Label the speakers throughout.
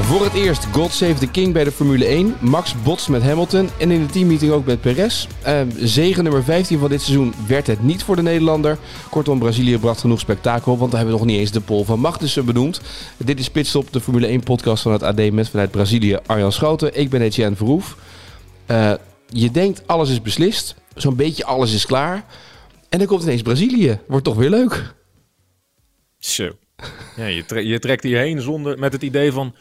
Speaker 1: Voor het eerst God Save the King bij de Formule 1. Max botst met Hamilton en in de teammeeting ook met Perez. Uh, zegen nummer 15 van dit seizoen werd het niet voor de Nederlander. Kortom, Brazilië bracht genoeg spektakel, want we hebben nog niet eens de pol van Magnussen benoemd. Dit is Pitstop, de Formule 1 podcast van het AD met vanuit Brazilië Arjan Schouten. Ik ben Etienne Verhoef. Uh, je denkt alles is beslist, zo'n beetje alles is klaar. En dan komt ineens Brazilië. Wordt toch weer leuk.
Speaker 2: Zo. Ja, je, tre je trekt hierheen zonder, met het idee van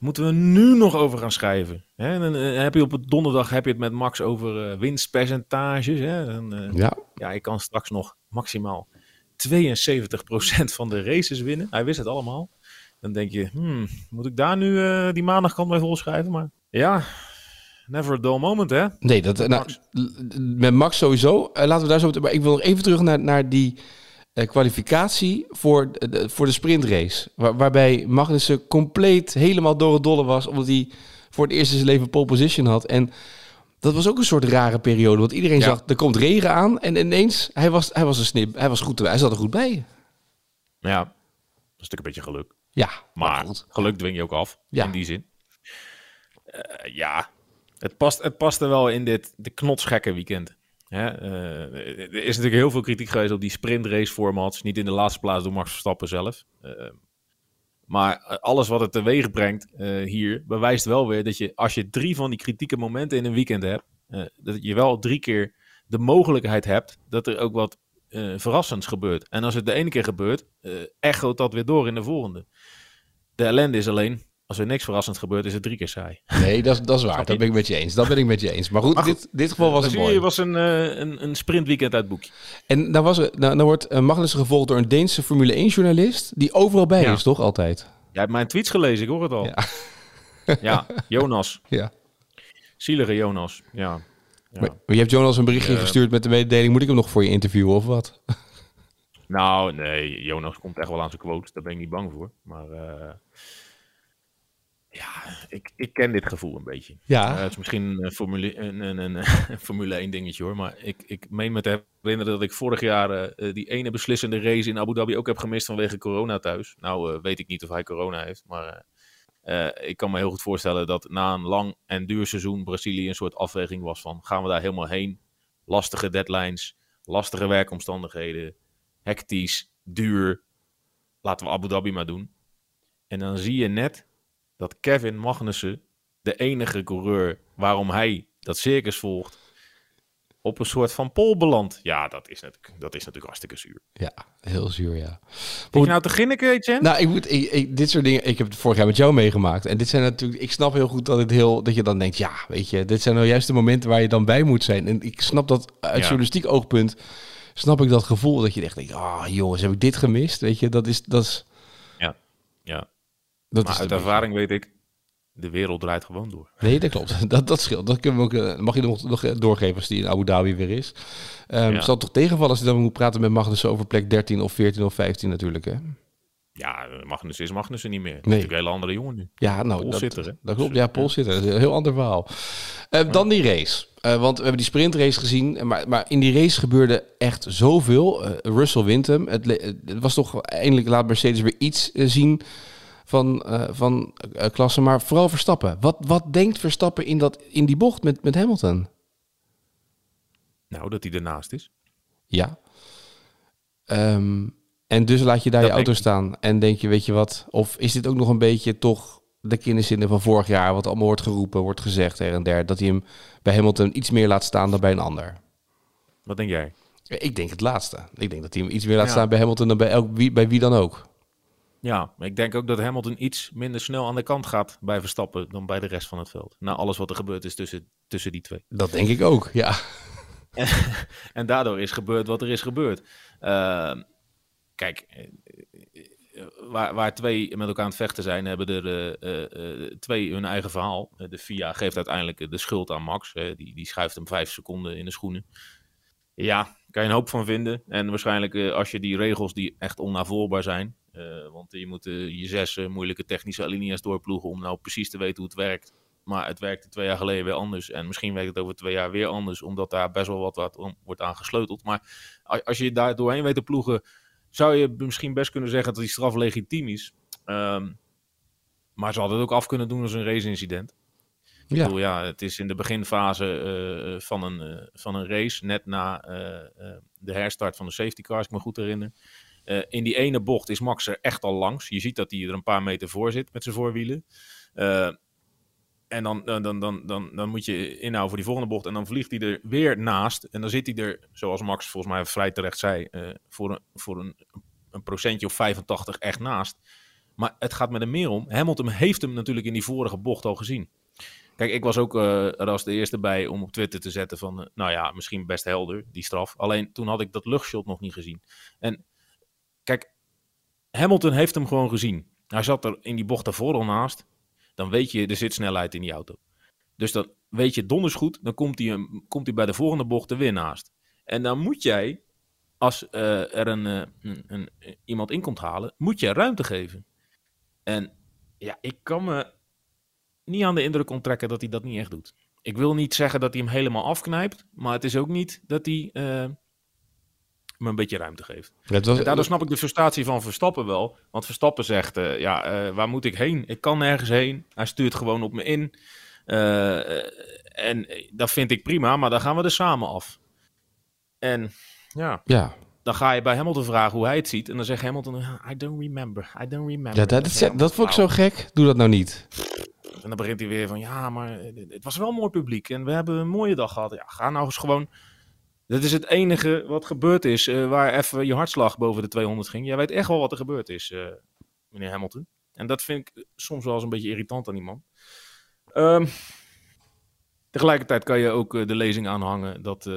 Speaker 2: moeten we nu nog over gaan schrijven. Hè? En dan eh, heb je op het donderdag heb je het met Max over uh, winstpercentages. Hè? En, uh, ja. ja, ik kan straks nog maximaal 72% van de races winnen. Hij wist het allemaal. Dan denk je, hmm, moet ik daar nu uh, die maandagkant bij volschrijven? Maar ja, never a dull moment, hè?
Speaker 1: Nee, dat, met, nou, Max. met Max sowieso. laten we daar zo... Maar ik wil nog even terug naar, naar die kwalificatie voor de, voor de sprintrace. Waar, waarbij Magnussen compleet helemaal door het dolle was. Omdat hij voor het eerst in zijn leven pole position had. En dat was ook een soort rare periode. Want iedereen ja. zag, er komt regen aan. En ineens, hij was, hij was een snip. Hij, was goed, hij zat er goed bij.
Speaker 2: Ja, dat is natuurlijk een beetje geluk.
Speaker 1: Ja.
Speaker 2: Maar goed. geluk dwing je ook af. Ja. In die zin. Uh, ja, het past, het past er wel in dit de knotsgekke weekend. Uh, er is natuurlijk heel veel kritiek geweest op die sprintrace formats. Niet in de laatste plaats door Max Verstappen zelf. Uh, maar alles wat het teweeg brengt uh, hier bewijst wel weer dat je als je drie van die kritieke momenten in een weekend hebt, dat je wel drie keer de mogelijkheid hebt dat er ook wat verrassends gebeurt. En als het de ene keer gebeurt, echoot dat weer door in de volgende. De ellende is alleen, als er niks verrassends gebeurt, is het drie keer saai.
Speaker 1: Nee, dat, dat is waar. Dat ben ik met je eens. Dat ben ik met je eens. Maar goed, maar goed dit, dit geval was het mooi.
Speaker 2: was een, uh, een, een sprintweekend uit het boekje.
Speaker 1: En dan, was er, nou, dan wordt uh, Magnussen gevolgd door een Deense Formule 1-journalist... die overal bij ja. is, toch? Altijd.
Speaker 2: Jij hebt mijn tweets gelezen, ik hoor het al. Ja, ja Jonas.
Speaker 1: Ja.
Speaker 2: Zielige Jonas, ja.
Speaker 1: ja. Maar, je hebt Jonas een berichtje uh, gestuurd met de mededeling... moet ik hem nog voor je interviewen of wat?
Speaker 2: nou, nee, Jonas komt echt wel aan zijn quotes. Daar ben ik niet bang voor. Maar... Ja, ik, ik ken dit gevoel een beetje.
Speaker 1: Ja.
Speaker 2: Uh, het is misschien een Formule, een, een, een, een Formule 1 dingetje hoor. Maar ik, ik meen me te herinneren dat ik vorig jaar uh, die ene beslissende race in Abu Dhabi ook heb gemist vanwege corona thuis. Nou uh, weet ik niet of hij corona heeft. Maar ik kan me heel goed voorstellen dat na een lang en duur seizoen Brazilië een soort afweging was van gaan we daar helemaal heen. Lastige deadlines, lastige werkomstandigheden, hectisch, duur. Laten we Abu Dhabi maar doen. En dan zie je net dat Kevin Magnussen, de enige coureur waarom hij dat circus volgt, op een soort van pol belandt. Ja, dat is, natuurlijk, dat is natuurlijk hartstikke zuur.
Speaker 1: Ja, heel zuur, ja.
Speaker 2: Moet je nou te ginniken, Etienne?
Speaker 1: Nou, ik moet, ik, ik, dit soort dingen, ik heb het vorig jaar met jou meegemaakt. En dit zijn natuurlijk, ik snap heel goed dat het heel, dat je dan denkt, ja, weet je, dit zijn nou juist de momenten waar je dan bij moet zijn. En ik snap dat uit ja. journalistiek oogpunt, snap ik dat gevoel dat je echt denkt, ah, oh, jongens, heb ik dit gemist? Weet je, dat is, dat is...
Speaker 2: Ja, ja. Dat maar uit ervaring weet ik, de wereld draait gewoon door.
Speaker 1: Nee, dat klopt. Dat, dat scheelt. Dat kunnen we ook, mag je nog, nog doorgeven als die in Abu Dhabi weer is. Um, ja. Zal toch tegenvallen als je dan moet praten met Magnussen over plek 13 of 14 of 15 natuurlijk, hè?
Speaker 2: Ja, Magnussen is Magnussen niet meer. Nee. Is een hele andere jongen nu.
Speaker 1: Ja, nou, dat, zit er, dat klopt. Ja, Pol zit er. Dat is een heel ander verhaal. Uh, dan die race. Uh, want we hebben die sprintrace gezien. Maar, maar in die race gebeurde echt zoveel. Uh, Russell wint hem. Het, het, was toch eindelijk laat Mercedes weer iets zien van, uh, van uh, klasse, maar vooral Verstappen. Wat, wat denkt Verstappen in, dat, in die bocht met, met Hamilton?
Speaker 2: Nou, dat hij ernaast is.
Speaker 1: Ja. Um, en dus laat je daar dat je auto staan en denk je, weet je wat? Of is dit ook nog een beetje toch de kinderzinnen van vorig jaar, wat allemaal wordt geroepen, wordt gezegd her en der, dat hij hem bij Hamilton iets meer laat staan dan bij een ander?
Speaker 2: Wat denk jij?
Speaker 1: Ik denk het laatste. Ik denk dat hij hem iets meer laat ja. staan bij Hamilton dan bij, elk, wie, bij wie dan ook.
Speaker 2: Ja, ik denk ook dat Hamilton iets minder snel aan de kant gaat bij Verstappen dan bij de rest van het veld. Na alles wat er gebeurd is tussen, tussen die twee.
Speaker 1: Dat denk ik ook, ja.
Speaker 2: En, en daardoor is gebeurd wat er is gebeurd. Uh, kijk, waar, waar twee met elkaar aan het vechten zijn, hebben er uh, uh, twee hun eigen verhaal. De FIA geeft uiteindelijk de schuld aan Max. die, die schuift hem vijf seconden in de schoenen. Ja, kan je een hoop van vinden. En waarschijnlijk als je die regels die echt onnavolgbaar zijn. Want je moet je zes moeilijke technische alinea's doorploegen om nou precies te weten hoe het werkt. Maar het werkte twee jaar geleden weer anders. En misschien werkt het over twee jaar weer anders, omdat daar best wel wat, wat om, wordt aan gesleuteld. Maar als je daar doorheen weet te ploegen, zou je misschien best kunnen zeggen dat die straf legitiem is. Um, maar ze hadden het ook af kunnen doen als een race-incident. Ja. Bedoel, ja, het is in de beginfase uh, van, een, uh, van een race, net na uh, de herstart van de safety car, als ik me goed herinner. In die ene bocht is Max er echt al langs. Je ziet dat hij er een paar meter voor zit met zijn voorwielen. en dan, dan, dan, dan, dan, moet je inhouden voor die volgende bocht. En dan vliegt hij er weer naast. En dan zit hij er, zoals Max volgens mij vrij terecht zei, voor, een, voor een, een procentje of 85 echt naast. Maar het gaat met hem meer om. Hamilton heeft hem natuurlijk in die vorige bocht al gezien. Kijk, ik was ook uh, er als de eerste bij om op Twitter te zetten van, nou ja, misschien best helder, die straf. Alleen toen had ik dat luchtshot nog niet gezien. En kijk, Hamilton heeft hem gewoon gezien. Hij zat er in die bocht daarvoor al naast. Dan weet je, er zit snelheid in die auto. Dus dan weet je donders goed, dan komt hij, komt hij bij de volgende bocht er weer naast. En dan moet jij, als uh, er een, een, een, iemand in komt halen, moet je ruimte geven. En ja, ik kan me niet aan de indruk onttrekken dat hij dat niet echt doet. Ik wil niet zeggen dat hij hem helemaal afknijpt, maar het is ook niet dat hij me een beetje ruimte geeft. was... Daardoor snap ik de frustratie van Verstappen wel. Want Verstappen zegt, uh, ja, uh, waar moet ik heen? Ik kan nergens heen. Hij stuurt gewoon op me in. en dat vind ik prima, maar dan gaan we er samen af. En ja, ja dan ga je bij Hamilton vragen hoe hij het ziet. En dan zegt Hamilton, I don't remember, I don't remember.
Speaker 1: Ja, dat, dat, dat vond ik zo gek. Doe dat nou niet.
Speaker 2: En dan begint hij weer van, ja, maar het was wel een mooi publiek. En we hebben een mooie dag gehad. Ja, ga nou eens gewoon... Dat is het enige wat gebeurd is uh, waar even je hartslag boven de 200 ging. Jij weet echt wel wat er gebeurd is, uh, meneer Hamilton. En dat vind ik soms wel eens een beetje irritant aan die man. Um, tegelijkertijd kan je ook uh, de lezing aanhangen dat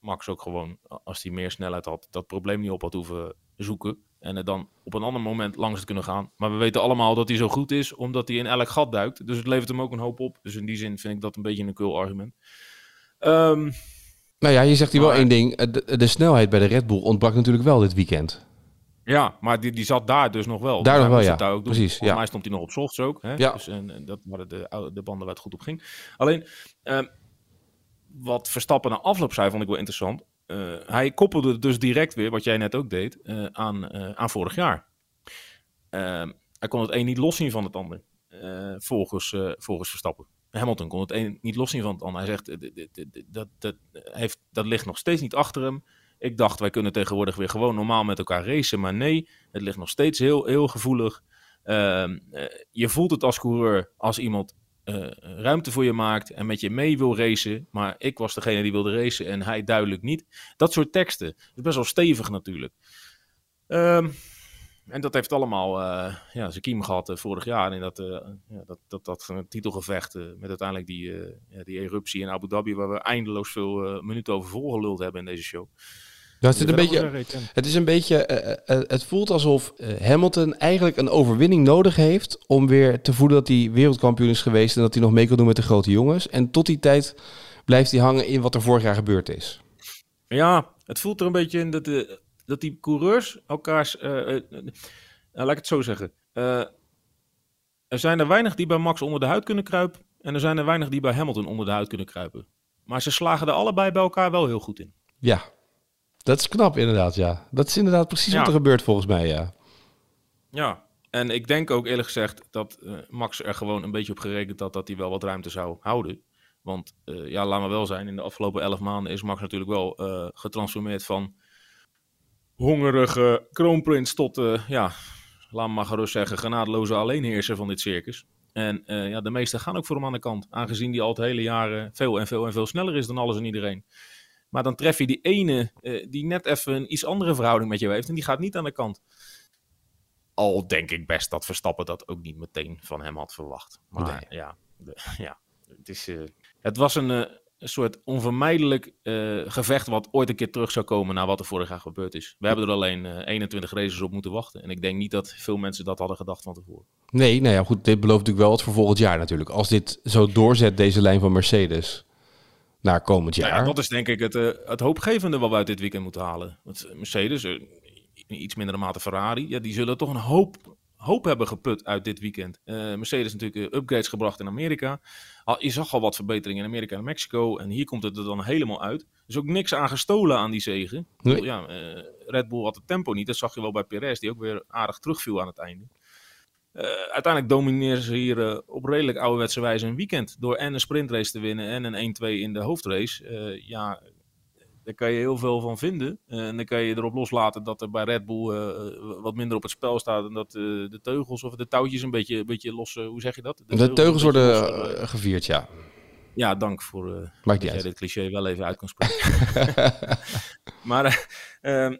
Speaker 2: Max ook gewoon, als hij meer snelheid had, dat probleem niet op had hoeven zoeken. En er dan op een ander moment langs te kunnen gaan. Maar we weten allemaal dat hij zo goed is, omdat hij in elk gat duikt. Dus het levert hem ook een hoop op. Dus in die zin vind ik dat een beetje een cool argument. Um,
Speaker 1: nou ja, je zegt hier wel één ding. De, de, snelheid bij de Red Bull ontbrak natuurlijk wel dit weekend.
Speaker 2: Ja, maar die, die zat daar dus nog wel.
Speaker 1: Daar nog wel, ja. Ook Precies, Volgens
Speaker 2: ja. mij stond hij nog op softs ook. Hè? Ja. Dus, en, en dat waren de, de banden waar het goed op ging. Alleen, um, wat Verstappen na afloop zei, vond ik wel interessant. Uh, hij koppelde dus direct weer, wat jij net ook deed, uh, aan, aan vorig jaar. Ehm, hij kon het een niet loszien van het ander, volgens, volgens Verstappen. Hamilton kon het een niet loszien van het ander. Hij zegt, dat, dat, heeft, dat ligt nog steeds niet achter hem. Ik dacht, wij kunnen tegenwoordig weer gewoon normaal met elkaar racen. Maar nee, het ligt nog steeds heel, heel gevoelig. Ehm, je voelt het als coureur als iemand ruimte voor je maakt en met je mee wil racen. Maar ik was degene die wilde racen en hij duidelijk niet. Dat soort teksten. Is best wel stevig natuurlijk. Um, en dat heeft allemaal uh, ja, zijn kiem gehad uh, vorig jaar in dat, uh, ja, dat, dat, dat titelgevecht met uiteindelijk die, ja, die eruptie in Abu Dhabi, waar we eindeloos veel minuten over volgeluld hebben in deze show.
Speaker 1: Het, is een beetje, het is een beetje, het voelt alsof Hamilton eigenlijk een overwinning nodig heeft om weer te voelen dat hij wereldkampioen is geweest en dat hij nog mee kan doen met de grote jongens. En tot die tijd blijft hij hangen in wat er vorig jaar gebeurd is.
Speaker 2: Ja, het voelt er een beetje in dat, de, dat die coureurs elkaars, nou, laat ik het zo zeggen, er zijn er weinig die bij Max onder de huid kunnen kruipen en er zijn er weinig die bij Hamilton onder de huid kunnen kruipen. Maar ze slagen er allebei bij elkaar wel heel goed in.
Speaker 1: Ja, dat is knap inderdaad, ja. Dat is inderdaad precies wat er gebeurt volgens mij, ja.
Speaker 2: Ja, en ik denk ook eerlijk gezegd dat uh, Max er gewoon een beetje op gerekend had dat hij wel wat ruimte zou houden. Want uh, ja, laat maar wel zijn, in de afgelopen elf maanden is Max natuurlijk wel uh, getransformeerd van hongerige kroonprins tot, ja, laat maar gerust zeggen, genadeloze alleenheerser van dit circus. En ja, de meesten gaan ook voor hem aan de kant, aangezien hij al het hele jaren veel en veel en veel sneller is dan alles en iedereen. Maar dan tref je die ene uh, die net even een iets andere verhouding met jou heeft. En die gaat niet aan de kant. Al denk ik best dat Verstappen dat ook niet meteen van hem had verwacht. Maar ja, ja het, is, uh, het was een, uh, een soort onvermijdelijk gevecht wat ooit een keer terug zou komen na wat er vorig jaar gebeurd is. We hebben er alleen 21 races op moeten wachten. En ik denk niet dat veel mensen dat hadden gedacht van tevoren.
Speaker 1: Nee, nou ja, goed, dit belooft natuurlijk wel wat voor volgend jaar natuurlijk. Als dit zo doorzet, deze lijn van Mercedes naar komend
Speaker 2: Nou
Speaker 1: jaar.
Speaker 2: ja, dat is denk ik het, eh, het hoopgevende wat we uit dit weekend moeten halen. Want Mercedes, eh, in iets mindere mate Ferrari, ja, die zullen toch een hoop, hoop hebben geput uit dit weekend. Eh, Mercedes natuurlijk eh, upgrades gebracht in Amerika. Al, je zag al wat verbeteringen in Amerika en Mexico. En hier komt het er dan helemaal uit. Er is ook niks aan gestolen aan die zegen.
Speaker 1: Nee.
Speaker 2: Ja, eh, Red Bull had het tempo niet. Dat zag je wel bij Perez, die ook weer aardig terugviel aan het einde. Uiteindelijk domineren ze hier op redelijk ouderwetse wijze een weekend. Door en een sprintrace te winnen en een 1-2 in de hoofdrace. Ja, daar kan je heel veel van vinden. Eh, en dan kan je erop loslaten dat er bij Red Bull eh, wat minder op het spel staat. En dat eh, de teugels of de touwtjes een beetje, een beetje los... eh, hoe zeg je dat?
Speaker 1: de teugels worden
Speaker 2: eh,
Speaker 1: eh, gevierd, ja.
Speaker 2: ja, dank voor eh, dat jij dit cliché wel even uit kon spreken. maar eh, ehm, eh,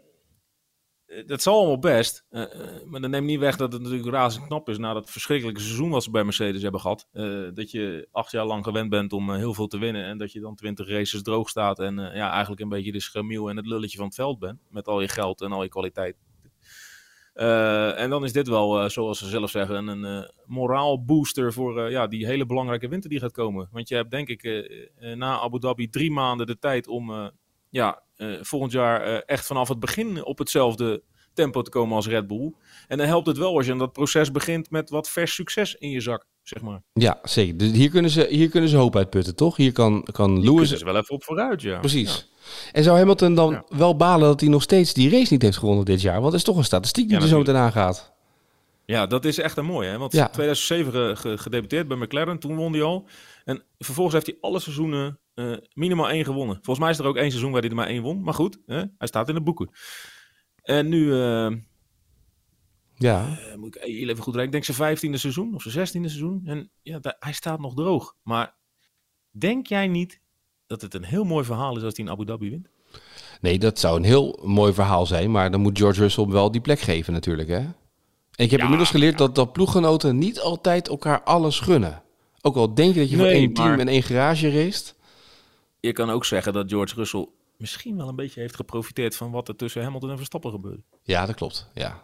Speaker 2: dat zal allemaal best. eh, eh, maar dat neemt niet weg dat het natuurlijk razend knap is na dat verschrikkelijke seizoen wat ze bij Mercedes hebben gehad. Eh, dat je acht jaar lang gewend bent om eh, heel veel te winnen. En dat je dan twintig races droog staat. En eh, ja, eigenlijk een beetje de schramiel en het lulletje van het veld bent. Met al je geld en al je kwaliteit. Eh, en dan is dit wel, eh, zoals ze zelf zeggen, een eh moraal booster voor eh, ja, die hele belangrijke winter die gaat komen. Want je hebt denk ik eh, eh, na Abu Dhabi drie maanden de tijd om eh, ja, eh, volgend jaar eh, echt vanaf het begin op hetzelfde tempo te komen als Red Bull. En dan helpt het wel als je aan dat proces begint met wat vers succes in je zak, zeg maar.
Speaker 1: Ja, zeker. Dus hier kunnen ze, hier kunnen ze hoop uitputten, toch? Hier kan, kan
Speaker 2: Lewis
Speaker 1: Lewis...
Speaker 2: is wel even op vooruit, ja.
Speaker 1: Precies. En zou Hamilton dan
Speaker 2: Ja.
Speaker 1: wel balen dat hij nog steeds die race niet heeft gewonnen dit jaar? Want dat is toch een statistiek die
Speaker 2: Ja,
Speaker 1: er zo meteen aangaat.
Speaker 2: Ja, dat is echt een mooie. Hè? Want
Speaker 1: Ja.
Speaker 2: 2007 ge- ge- gedebuteerd bij McLaren, toen won hij al. En vervolgens heeft hij alle seizoenen eh, minimaal één gewonnen. Volgens mij is er ook één seizoen waar hij er maar één won. Maar goed, hè? hij staat in de boeken. En nu, eh,
Speaker 1: Ja,
Speaker 2: eh, moet ik heel even goed rekenen, ik denk zijn vijftiende seizoen of zijn zestiende seizoen. En ja, daar- hij staat nog droog. Maar denk jij niet dat het een heel mooi verhaal is als hij in Abu Dhabi wint?
Speaker 1: nee, dat zou een heel mooi verhaal zijn. Maar dan moet George Russell wel die plek geven natuurlijk, hè? En ik heb
Speaker 2: Ja,
Speaker 1: inmiddels geleerd dat, dat ploeggenoten niet altijd elkaar alles gunnen. Ook al denk je dat je voor
Speaker 2: Nee,
Speaker 1: één team en één garage raced.
Speaker 2: Je kan ook zeggen dat George Russell misschien wel een beetje heeft geprofiteerd van wat er tussen Hamilton en Verstappen gebeurde.
Speaker 1: Ja, dat klopt. Ja.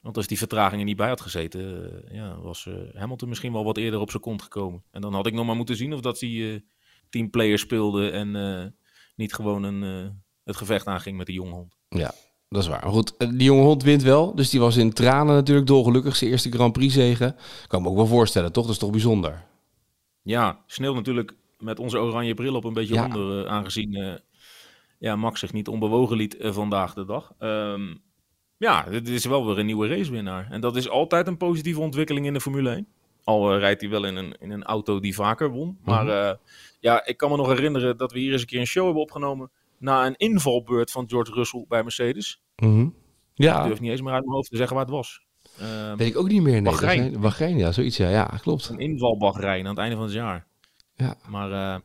Speaker 2: Want als die vertraging er niet bij had gezeten, eh, ja, was eh, Hamilton misschien wel wat eerder op zijn kont gekomen. En dan had ik nog maar moeten zien of dat hij eh teamplayer speelde en niet gewoon een, het gevecht aanging met de jonge hond.
Speaker 1: Ja, dat is waar. Maar goed, die jonge hond wint wel. Dus die was in tranen natuurlijk dolgelukkig. Zijn eerste Grand Prix zegen. Kan me ook wel voorstellen, toch? Dat is toch bijzonder?
Speaker 2: Ja, Sneeuw natuurlijk met onze oranje bril op een beetje
Speaker 1: Ja.
Speaker 2: onder, eh, aangezien eh, ja, Max zich niet onbewogen liet eh, vandaag de dag. Ehm, ja, dit is wel weer een nieuwe racewinnaar. En dat is altijd een positieve ontwikkeling in de Formule 1. Al rijdt hij wel in een, in een auto die vaker won. Maar eh, ja, ik kan me nog herinneren dat we hier eens een keer een show hebben opgenomen. Na een invalbeurt van George Russell bij Mercedes.
Speaker 1: Mhm.
Speaker 2: Ik
Speaker 1: Ja,
Speaker 2: durf niet eens meer uit mijn hoofd te zeggen waar het was. Ehm,
Speaker 1: weet ik ook niet meer. Nee,
Speaker 2: Bahrein,
Speaker 1: ja, zoiets. Ja, ja klopt.
Speaker 2: een invalbagrein aan het einde van het jaar.
Speaker 1: Ja.
Speaker 2: Maar eh,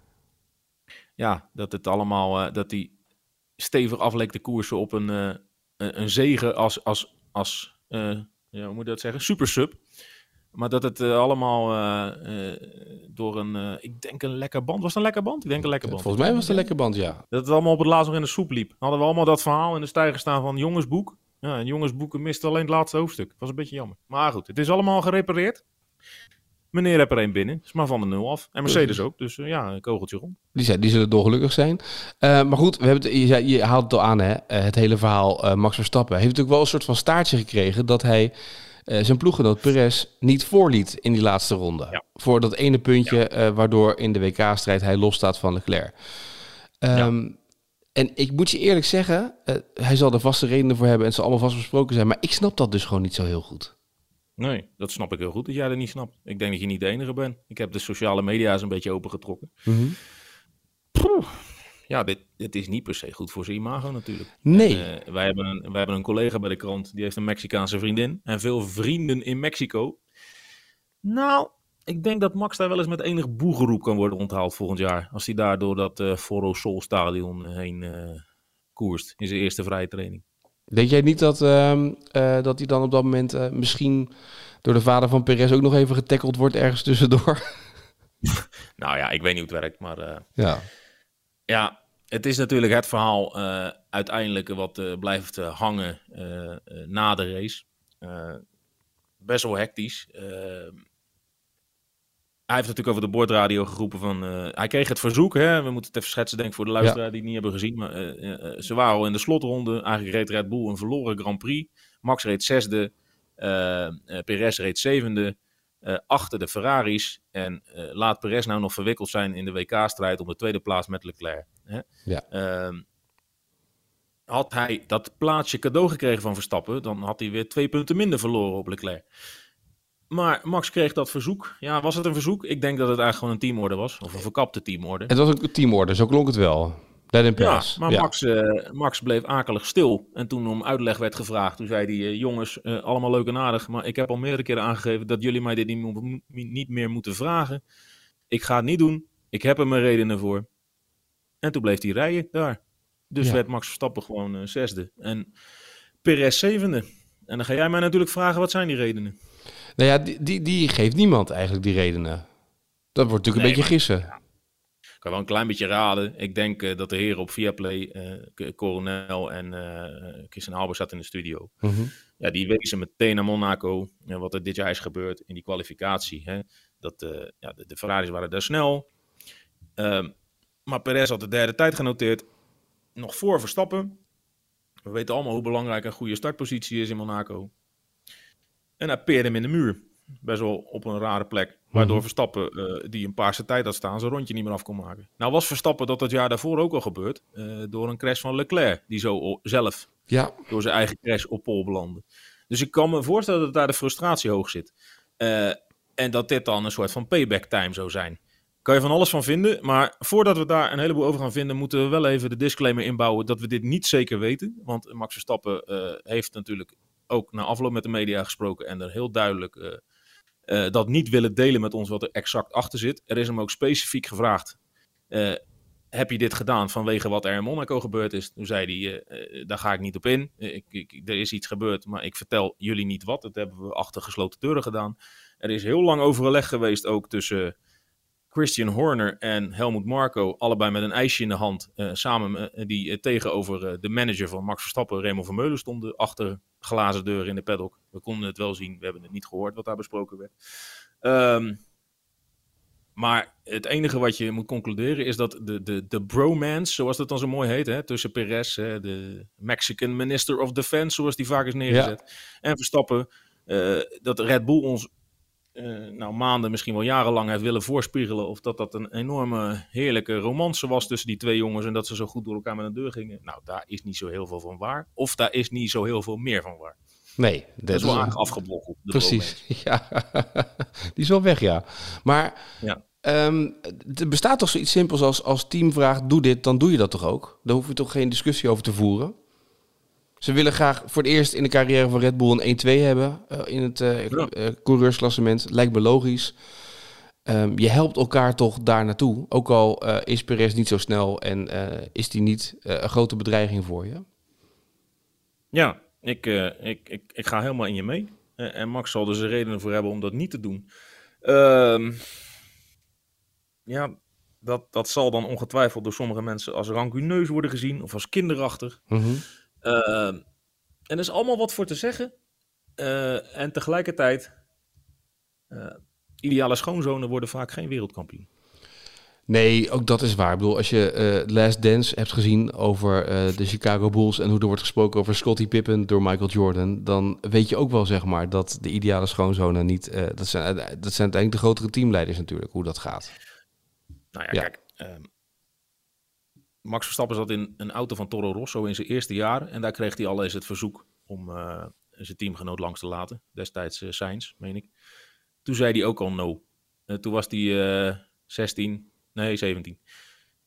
Speaker 2: ja, dat het allemaal, eh, dat die stevig afleek de koersen op een, eh, een, zegen als, als, als ja, hoe moet je dat zeggen, super sub. Maar dat het allemaal door een, ik denk een lekker band, was het een lekker band? Ik denk een lekker band.
Speaker 1: Volgens mij was het een lekker band, ja.
Speaker 2: Dat het allemaal op het laatst nog in de soep liep. Hadden we allemaal dat verhaal in de stijger staan van jongensboek. Ja, en jongensboeken miste alleen het laatste hoofdstuk. Was een beetje jammer. Maar goed, het is allemaal gerepareerd. Meneer heb er één binnen. Is maar van de nul af. En Mercedes ook. Dus eh, ja, een kogeltje rond.
Speaker 1: Die, zijn, die zullen dolgelukkig zijn. Eh, maar goed, we hebben het, je, zei- je haalt het al aan, hè? eh, het hele verhaal Max Verstappen. Heeft natuurlijk wel een soort van staartje gekregen dat hij zijn ploeggenoot Perez niet voorliet in die laatste ronde.
Speaker 2: Ja.
Speaker 1: Voor dat ene puntje waardoor in de WK-strijd hij losstaat van Leclerc. Ehm, En ik moet je eerlijk zeggen, hij zal er vaste redenen voor hebben en het zal allemaal vast besproken zijn. Maar ik snap dat dus gewoon niet zo heel goed.
Speaker 2: Nee, dat snap ik heel goed dat jij dat niet snapt. Ik denk dat je niet de enige bent. Ik heb de sociale media eens een beetje opengetrokken. Poeh. Ja, dit, dit is niet per se goed voor zijn imago natuurlijk.
Speaker 1: Nee.
Speaker 2: En, eh, wij, hebben een, wij hebben een collega bij de krant, die heeft een Mexicaanse vriendin. En veel vrienden in Mexico. Nou, ik denk dat Max daar wel eens met enig boegeroep kan worden onthaald volgend jaar. Als hij daar door dat eh Foro Sol stadion heen eh, koerst in zijn eerste vrije training.
Speaker 1: Denk jij niet dat, eh, dat hij dan op dat moment eh, misschien door de vader van Perez ook nog even getackeld wordt ergens tussendoor?
Speaker 2: Nou ja, ik weet niet hoe het werkt, maar... eh,
Speaker 1: ja.
Speaker 2: Ja, het is natuurlijk het verhaal uiteindelijk wat blijft hangen na de race. Best wel hectisch. Eh, hij heeft natuurlijk over de boordradio geroepen van... hij kreeg het verzoek, hè, we moeten het even schetsen denk ik voor de luisteraar die het niet hebben gezien. Maar ze waren al in de slotronde. Eigenlijk reed Red Bull een verloren Grand Prix. Max reed zesde, Perez reed zevende. achter de Ferraris. En laat Perez nou nog verwikkeld zijn in de WK-strijd om de tweede plaats met Leclerc. Hè?
Speaker 1: Ja.
Speaker 2: Ehm, had hij dat plaatsje cadeau gekregen van Verstappen, dan had hij weer twee punten minder verloren op Leclerc. Maar Max kreeg dat verzoek. Ja, was het een verzoek? Ik denk dat het eigenlijk gewoon een teamorde was. Of een verkapte teamorde.
Speaker 1: Het was een teamorde, zo klonk het wel.
Speaker 2: Ja, maar Max, uh, Max bleef akelig stil. En toen om uitleg werd gevraagd, toen zei hij... Uh, jongens, uh, allemaal leuk en aardig, maar ik heb al meerdere keren aangegeven... dat jullie mij dit niet, niet meer moeten vragen. Ik ga het niet doen. Ik heb er mijn redenen voor. En toen bleef hij rijden daar. Dus werd Max Verstappen gewoon zesde. En Perez zevende. En dan ga jij mij natuurlijk vragen, wat zijn die redenen?
Speaker 1: Nou ja, die, die, die geeft niemand eigenlijk die redenen. Dat wordt natuurlijk een beetje gissen. Ja.
Speaker 2: Ik kan wel een klein beetje raden. Ik denk uh, dat de heren op Viaplay, uh, Coronel en uh, Christian Halber zat in de studio.
Speaker 1: Mm -hmm.
Speaker 2: Ja, die wezen meteen naar Monaco. En wat er dit jaar is gebeurd in die kwalificatie. Hè? Dat, ja, de, de Ferraris waren daar snel. Ehm, maar Perez had de derde tijd genoteerd nog voor Verstappen. We weten allemaal hoe belangrijk een goede startpositie is in Monaco. En hij peerde hem in de muur. Best wel op een rare plek. Waardoor mhm. Verstappen, uh, die een paarse tijd had staan, zijn rondje niet meer af kon maken. Nou was Verstappen dat het jaar daarvoor ook al gebeurd. Uh, door een crash van Leclerc. Die zo zelf
Speaker 1: ja.
Speaker 2: door zijn eigen crash op pol belandde. Dus ik kan me voorstellen dat daar de frustratie hoog zit. Uh, en dat dit dan een soort van payback time zou zijn. Kan je van alles van vinden. Maar voordat we daar een heleboel over gaan vinden, moeten we wel even de disclaimer inbouwen dat we dit niet zeker weten. Want Max Verstappen uh, heeft natuurlijk ook na afloop met de media gesproken en er heel duidelijk uh, uh, dat niet willen delen met ons wat er exact achter zit. Er is hem ook specifiek gevraagd. heb je dit gedaan vanwege wat er in Monaco gebeurd is? Toen zei hij, daar ga ik niet op in. Ik, ik, er is iets gebeurd, maar ik vertel jullie niet wat. Dat hebben we achter gesloten deuren gedaan. Er is heel lang overleg geweest ook tussen Christian Horner en Helmut Marco, allebei met een ijsje in de hand, samen die tegenover de manager van Max Verstappen, Raymond Vermeulen, stonden achter glazen deuren in de paddock. We konden het wel zien, we hebben het niet gehoord wat daar besproken werd. Um, maar het enige wat je moet concluderen is dat de, de, de bromance, zoals dat dan zo mooi heet, hè, tussen Perez, hè, de Mexican Minister of Defense, zoals die vaak is neergezet, ja. en Verstappen, dat Red Bull ons uh, nou, maanden, misschien wel jarenlang heeft willen voorspiegelen. Of dat dat een enorme heerlijke romance was tussen die twee jongens. En dat ze zo goed door elkaar met de deur gingen. Nou, daar is niet zo heel veel van waar. Of daar is niet zo heel veel meer van waar.
Speaker 1: Nee,
Speaker 2: dat, dat is wel eigenlijk afgebrokkeld.
Speaker 1: Precies, ja. die is wel weg, ja. Maar
Speaker 2: ja.
Speaker 1: Um, er bestaat toch zoiets simpels als als team vraagt, doe dit, dan doe je dat toch ook? Daar hoef je toch geen discussie over te voeren? Ze willen graag voor het eerst in de carrière van Red Bull een 1-2 hebben uh, in het uh, ja. uh, coureursklassement. Lijkt me logisch. Um, je helpt elkaar toch daar naartoe. Ook al is Perez niet zo snel en is die niet een grote bedreiging voor je.
Speaker 2: Ja, ik, ik, ik, ik ga helemaal in je mee. en Max zal er zijn redenen voor hebben om dat niet te doen. Um, ja, dat, dat zal dan ongetwijfeld door sommige mensen als rancuneus worden gezien of als kinderachtig.
Speaker 1: Mm -hmm.
Speaker 2: Uh, en er is allemaal wat voor te zeggen. Uh, en tegelijkertijd, uh, ideale schoonzonen worden vaak geen wereldkampioen.
Speaker 1: Nee, ook dat is waar. Ik bedoel, als je uh, Last Dance hebt gezien over de Chicago Bulls en hoe er wordt gesproken over Scottie Pippen door Michael Jordan, dan weet je ook wel, zeg maar, dat de ideale schoonzonen niet. dat, zijn, dat zijn uiteindelijk de grotere teamleiders natuurlijk, hoe dat gaat.
Speaker 2: Nou ja, ja. kijk. Um, Max Verstappen zat in een auto van Toro Rosso in zijn eerste jaar. En daar kreeg hij al eens het verzoek om uh, zijn teamgenoot langs te laten. Destijds uh, Sainz, meen ik. Toen zei hij ook al no. Uh, toen was hij 16, nee 17.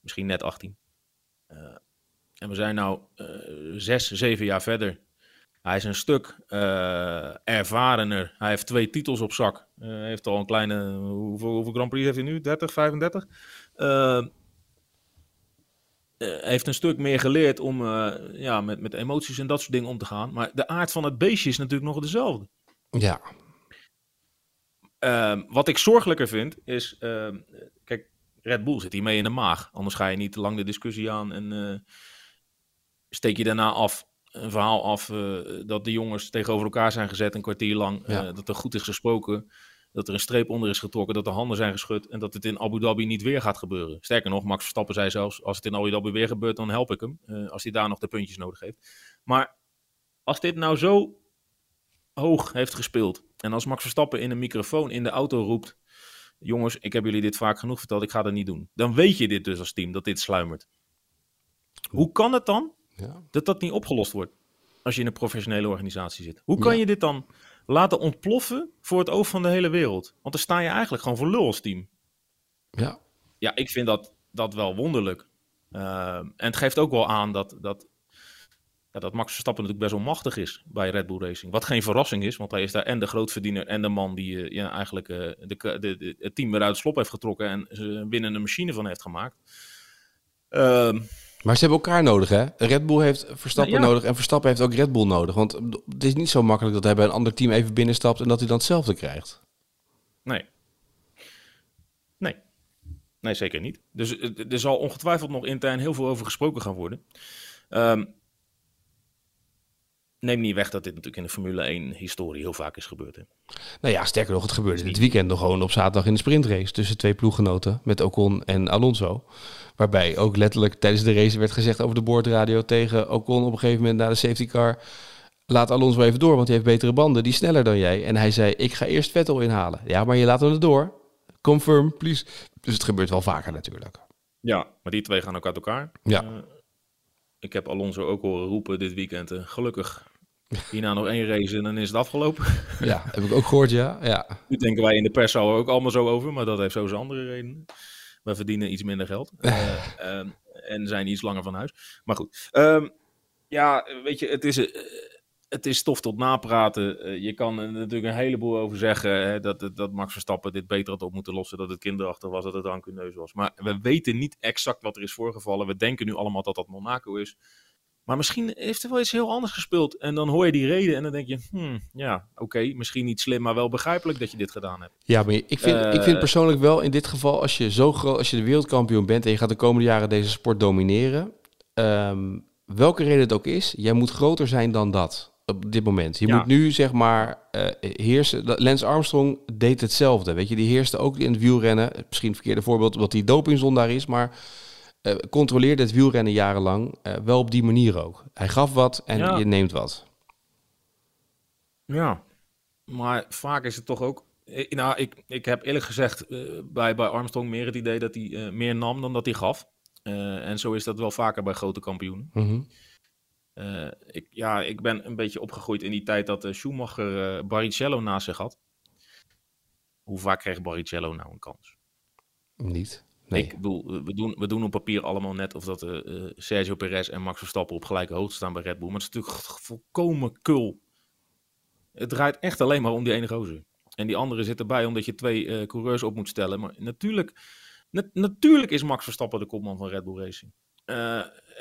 Speaker 2: Misschien net 18. en we zijn nu zes, zeven jaar verder. Hij is een stuk ervarener. Hij heeft twee titels op zak. Hij heeft al een kleine, hoeveel, hoeveel Grand Prix heeft hij nu? 30, 35? Uh, heeft een stuk meer geleerd om uh, ja, met, met emoties en dat soort dingen om te gaan. Maar de aard van het beestje is natuurlijk nog dezelfde.
Speaker 1: Ja.
Speaker 2: Uh, wat ik zorgelijker vind is, ehm, kijk, Red Bull zit hier mee in de maag. Anders ga je niet lang de discussie aan en eh, steek je daarna af. Een verhaal af dat de jongens tegenover elkaar zijn gezet een kwartier lang. Ja. dat er goed is gesproken dat er een streep onder is getrokken, dat de handen zijn geschud en dat het in Abu Dhabi niet weer gaat gebeuren. Sterker nog, Max Verstappen zei zelfs, als het in Abu Dhabi weer gebeurt, dan help ik hem, uh, als hij daar nog de puntjes nodig heeft. Maar als dit nou zo hoog heeft gespeeld en als Max Verstappen in een microfoon in de auto roept, jongens, ik heb jullie dit vaak genoeg verteld, ik ga dat niet doen. Dan weet je dit dus als team, dat dit sluimert. Hoe kan het dan ja. dat dat niet opgelost wordt als je in een professionele organisatie zit? Hoe kan je dit dan laten ontploffen voor het oog van de hele wereld? Want dan sta je eigenlijk gewoon voor lul als team.
Speaker 1: Ja.
Speaker 2: Ja, ik vind dat, dat wel wonderlijk. Uh, en het geeft ook wel aan dat, dat, ja, dat Max Verstappen natuurlijk best wel machtig is bij Red Bull Racing. Wat geen verrassing is, want hij is daar en de grootverdiener en de man die uh, ja, eigenlijk uh, de, de, de, het team weer uit het slop heeft getrokken en ze een winnende machine van heeft gemaakt.
Speaker 1: Maar ze hebben elkaar nodig, hè? Red Bull heeft Verstappen nodig en Verstappen heeft ook Red Bull nodig. Want het is niet zo makkelijk dat hij bij een ander team even binnenstapt en dat hij dan hetzelfde krijgt.
Speaker 2: Nee. Nee. Nee, zeker niet. Dus er zal ongetwijfeld nog intern heel veel over gesproken gaan worden. Um, neem niet weg dat dit natuurlijk in de Formule 1 historie heel vaak is gebeurd. Hè?
Speaker 1: Nou ja, sterker nog, het gebeurde dit weekend nog gewoon op zaterdag in de sprintrace tussen twee ploeggenoten met Ocon en Alonso. Waarbij ook letterlijk tijdens de race werd gezegd over de boordradio tegen Ocon op een gegeven moment na de safety car. Laat Alonso even door, want hij heeft betere banden, die sneller dan jij. En hij zei, ik ga eerst Vettel inhalen. Ja, maar je laat hem er door. Confirm, please. Dus het gebeurt wel vaker natuurlijk.
Speaker 2: Ja, maar die twee gaan ook uit elkaar.
Speaker 1: Ja.
Speaker 2: Uh, ik heb Alonso ook horen roepen dit weekend. Uh, gelukkig. Hierna nog één race en dan is het afgelopen.
Speaker 1: Ja, heb ik ook gehoord, ja. ja.
Speaker 2: Nu denken wij in de pers ook allemaal zo over, maar dat heeft zo zijn andere redenen. We verdienen iets minder geld uh, um, en zijn iets langer van huis. Maar goed, um, ja, weet je, het is, uh, het is stof tot napraten. Uh, je kan er natuurlijk een heleboel over zeggen hè, dat, dat Max Verstappen dit beter had op moeten lossen, dat het kinderachtig was, dat het rancuneus was. Maar we weten niet exact wat er is voorgevallen. We denken nu allemaal dat dat Monaco is. Maar misschien heeft er wel iets heel anders gespeeld. En dan hoor je die reden en dan denk je, hmm, ja, oké, okay, misschien niet slim, maar wel begrijpelijk dat je dit gedaan hebt.
Speaker 1: Ja, maar ik vind, uh, ik vind persoonlijk wel in dit geval, als je zo groot, als je de wereldkampioen bent en je gaat de komende jaren deze sport domineren, um, welke reden het ook is, jij moet groter zijn dan dat op dit moment. Je ja. moet nu zeg maar uh, heersen. Lance Armstrong deed hetzelfde, weet je, die heerste ook in het wielrennen. Misschien verkeerde voorbeeld, omdat hij dopingzondaar is, maar uh, controleerde het wielrennen jarenlang uh, wel op die manier ook. Hij gaf wat en ja. je neemt wat.
Speaker 2: Ja, maar vaak is het toch ook... Ik, nou, ik, ik heb eerlijk gezegd bij, bij Armstrong meer het idee dat hij meer nam dan dat hij gaf. en zo is dat wel vaker bij grote kampioenen.
Speaker 1: Mm -hmm.
Speaker 2: Ik, ja, ik ben een beetje opgegroeid in die tijd dat Schumacher Barrichello naast zich had. Hoe vaak kreeg Barrichello nou een kans?
Speaker 1: Niet.
Speaker 2: Nee. Ik bedoel, we doen, we doen op papier allemaal net of dat uh, Sergio Perez en Max Verstappen op gelijke hoogte staan bij Red Bull. Maar het is natuurlijk volkomen kul. Het draait echt alleen maar om die ene gozer. En die andere zit erbij omdat je twee uh, coureurs op moet stellen. Maar natuurlijk, na natuurlijk is Max Verstappen de kopman van Red Bull Racing.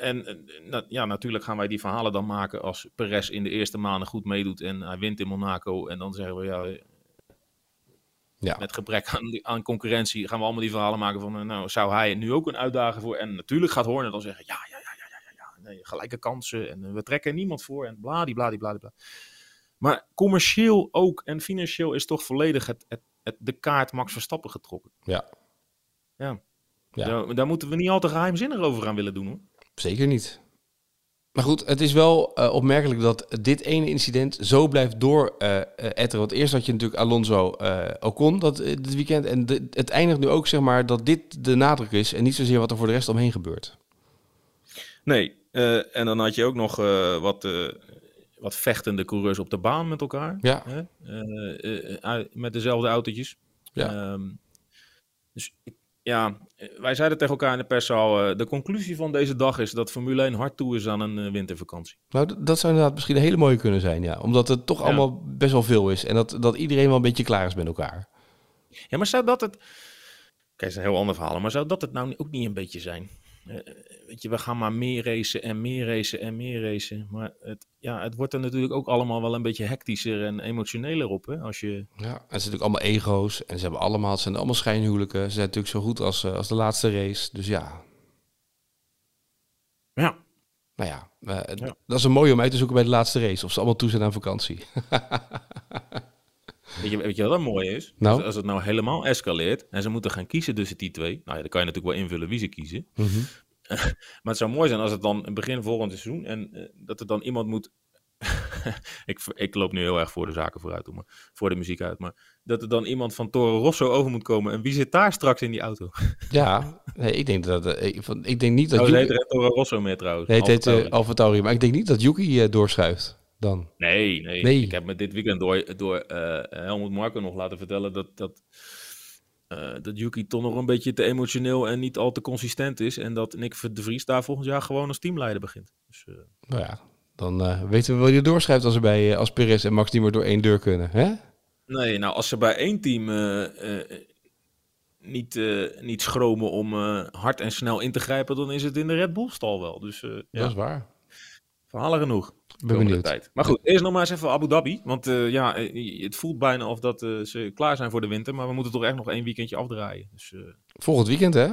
Speaker 2: En ja, natuurlijk gaan wij die verhalen dan maken als Perez in de eerste maanden goed meedoet en hij wint in Monaco. En dan zeggen we ja,
Speaker 1: ja.
Speaker 2: Met gebrek aan, aan, concurrentie gaan we allemaal die verhalen maken van, nou, zou hij nu ook een uitdaging voor? En natuurlijk gaat Horner dan zeggen, ja, ja, ja, ja, ja, ja, nee, gelijke kansen en we trekken niemand voor en bladibladibladibla. Maar commercieel ook en financieel is toch volledig het, het, het, de kaart Max Verstappen getrokken.
Speaker 1: Ja.
Speaker 2: Ja. ja. Daar, daar, moeten we niet al te geheimzinnig over gaan willen doen hoor.
Speaker 1: Zeker niet. Maar goed, het is wel uh, opmerkelijk dat dit ene incident zo blijft door uh, etteren. Want eerst had je natuurlijk Alonso uh, Ocon dat, dit weekend. En de, het eindigt nu ook zeg maar dat dit de nadruk is en niet zozeer wat er voor de rest omheen gebeurt.
Speaker 2: Nee, en dan had je ook nog wat, wat vechtende coureurs op de baan met elkaar.
Speaker 1: Ja.
Speaker 2: met dezelfde autootjes.
Speaker 1: Ja.
Speaker 2: Um, dus ik ja, wij zeiden tegen elkaar in de pers al, uh, de conclusie van deze dag is dat Formule 1 hard toe is aan een uh, wintervakantie.
Speaker 1: Nou, dat zou inderdaad misschien een hele mooie kunnen zijn, ja. Omdat het toch ja. allemaal best wel veel is en dat, dat iedereen wel een beetje klaar is met elkaar.
Speaker 2: Ja, maar zou dat het... Kijk, dat is een heel ander verhaal, maar zou dat het nou ook niet een beetje zijn? Uh, weet je, we gaan maar meer racen en meer racen en meer racen. Maar het, ja, het wordt er natuurlijk ook allemaal wel een beetje hectischer en emotioneler op. Hè? Als je...
Speaker 1: Ja, en ze zijn natuurlijk allemaal ego's. En ze hebben allemaal, het zijn allemaal schijnhuwelijken. Ze zijn natuurlijk zo goed als, als de laatste race. Dus ja.
Speaker 2: Ja.
Speaker 1: Nou ja, uh, ja, dat is een mooie om uit te zoeken bij de laatste race. Of ze allemaal toe zijn aan vakantie.
Speaker 2: Weet je, weet je wat dan mooi is?
Speaker 1: Nou?
Speaker 2: Als, als het nou helemaal escaleert en ze moeten gaan kiezen tussen die twee. Nou ja, dan kan je natuurlijk wel invullen wie ze kiezen.
Speaker 1: Mhm.
Speaker 2: Maar het zou mooi zijn als het dan in begin volgend seizoen en eh, dat er dan iemand moet. ik, ik loop nu heel erg voor de zaken vooruit, maar voor de muziek uit. Maar dat er dan iemand van Toro Rosso over moet komen. En wie zit daar straks in die auto?
Speaker 1: Ja, nee, ik denk dat... eh, ik, denk niet dat
Speaker 2: het
Speaker 1: Yuki...
Speaker 2: heet er Toro Rosso meer trouwens.
Speaker 1: Nee, het heet eh, maar ik denk niet dat Yuki eh, doorschuift dan.
Speaker 2: Nee, nee,
Speaker 1: Nee.
Speaker 2: Ik heb me dit weekend door, door eh, Helmut Marko nog laten vertellen dat, dat, eh, dat Yuki toch nog een beetje te emotioneel en niet al te consistent is. En dat Nick de Vries daar volgend jaar gewoon als teamleider begint. Dus,
Speaker 1: Nou ja, dan weten we wel wie er doorschuift als, er bij, als Perez en Max niet meer door één deur kunnen. Hè?
Speaker 2: nee, nou als ze bij één team niet, niet schromen om hard en snel in te grijpen, dan is het in de Red Bull stal wel. Dus eh,
Speaker 1: Dat
Speaker 2: ja,
Speaker 1: is waar.
Speaker 2: verhalen genoeg.
Speaker 1: Ben benieuwd.
Speaker 2: Tijd. Maar goed, eerst nog maar eens even Abu Dhabi. Want eh, ja, eh, het voelt bijna of dat eh, ze klaar zijn voor de winter. Maar we moeten toch echt nog één weekendje afdraaien. Dus, eh,
Speaker 1: Volgend weekend, hè?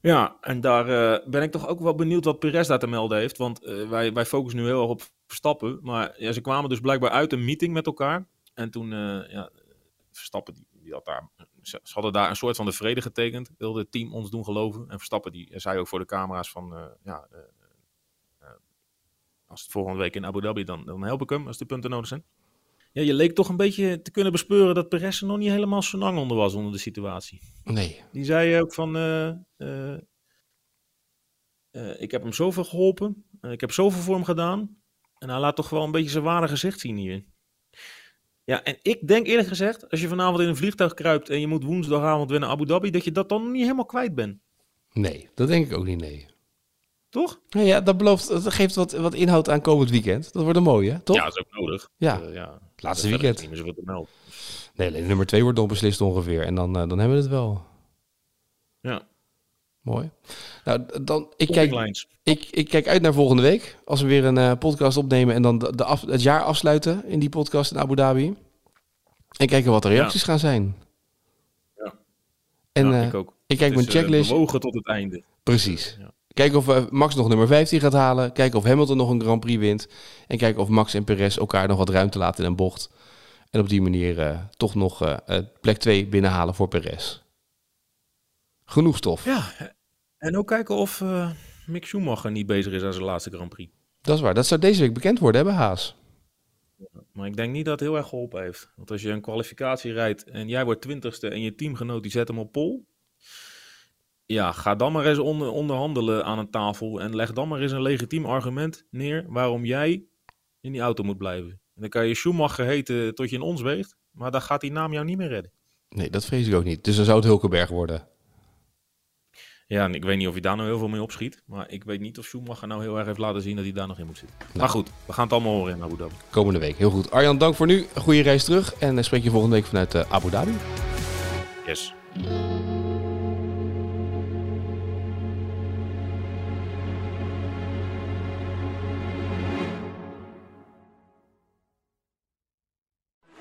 Speaker 2: Ja, en daar eh, ben ik toch ook wel benieuwd wat Perez daar te melden heeft. Want eh, wij, wij focussen nu heel erg op Verstappen. Maar ja, ze kwamen dus blijkbaar uit een meeting met elkaar. En toen, eh, ja, Verstappen, die, die had daar, ze, ze hadden daar een soort van de vrede getekend. Wilde het team ons doen geloven. En Verstappen die zei ook voor de camera's van, eh, ja, als het volgende week in Abu Dhabi, dan, dan help ik hem als de punten nodig zijn. Ja, je leek toch een beetje te kunnen bespeuren dat Perez er nog niet helemaal senang onder was onder de situatie.
Speaker 1: Nee.
Speaker 2: Die zei ook van, eh, eh, eh, ik heb hem zoveel geholpen, eh, ik heb zoveel voor hem gedaan. En hij laat toch wel een beetje zijn ware gezicht zien hier. Ja, en ik denk eerlijk gezegd, als je vanavond in een vliegtuig kruipt en je moet woensdagavond weer naar Abu Dhabi, dat je dat dan nog niet helemaal kwijt bent.
Speaker 1: Nee, dat denk ik ook niet, nee.
Speaker 2: Toch?
Speaker 1: Ja, dat, belooft, dat geeft wat, wat inhoud aan komend weekend. Dat wordt een mooie, hè? toch?
Speaker 2: Ja, dat is ook nodig.
Speaker 1: Ja.
Speaker 2: Eh, ja.
Speaker 1: Laatste weekend.
Speaker 2: Niet meer zoveel te melden.
Speaker 1: Nee, alleen nummer twee wordt nog beslist ongeveer. En dan, eh, dan hebben we het wel.
Speaker 2: Ja,
Speaker 1: Mooi. Nou, dan, ik,
Speaker 2: kijk,
Speaker 1: ik, ik kijk uit naar volgende week. Als we weer een eh, podcast opnemen en dan de, de af, het jaar afsluiten in die podcast in Abu Dhabi. En kijken wat de reacties gaan zijn.
Speaker 2: Ja.
Speaker 1: En
Speaker 2: ja,
Speaker 1: eh,
Speaker 2: ik ook.
Speaker 1: ik kijk
Speaker 2: Het
Speaker 1: mijn
Speaker 2: is,
Speaker 1: checklist.
Speaker 2: bewogen tot het einde.
Speaker 1: Precies.
Speaker 2: Ja.
Speaker 1: Kijken of eh, Max nog nummer 15 gaat halen. Kijken of Hamilton nog een Grand Prix wint. En kijken of Max en Perez elkaar nog wat ruimte laten in een bocht. En op die manier eh, toch nog eh, plek 2 binnenhalen voor Perez. Genoeg stof.
Speaker 2: Ja, en ook kijken of Mick Schumacher niet bezig is aan zijn laatste Grand Prix.
Speaker 1: Dat is waar. Dat zou deze week bekend worden, bij Haas.
Speaker 2: Maar ik denk niet dat het heel erg geholpen heeft. Want als je een kwalificatie rijdt en jij wordt twintigste en je teamgenoot die zet hem op pol. Ja, ga dan maar eens onder, onderhandelen aan een tafel en leg dan maar eens een legitiem argument neer waarom jij in die auto moet blijven. En dan kan je Schumacher heten tot je in ons weegt, maar dan gaat die naam jou niet meer redden.
Speaker 1: Nee, dat vrees ik ook niet. Dus dan zou het Hulkenberg worden.
Speaker 2: Ja, en ik weet niet of hij daar nou heel veel mee opschiet. Maar ik weet niet of Schumacher nou heel erg heeft laten zien dat hij daar nog in moet zitten. Maar goed, we gaan het allemaal horen in Abu Dhabi.
Speaker 1: Komende week. Heel goed. Arjan, dank voor nu. Goede reis terug. En spreek je volgende week vanuit eh, Abu Dhabi.
Speaker 2: Yes.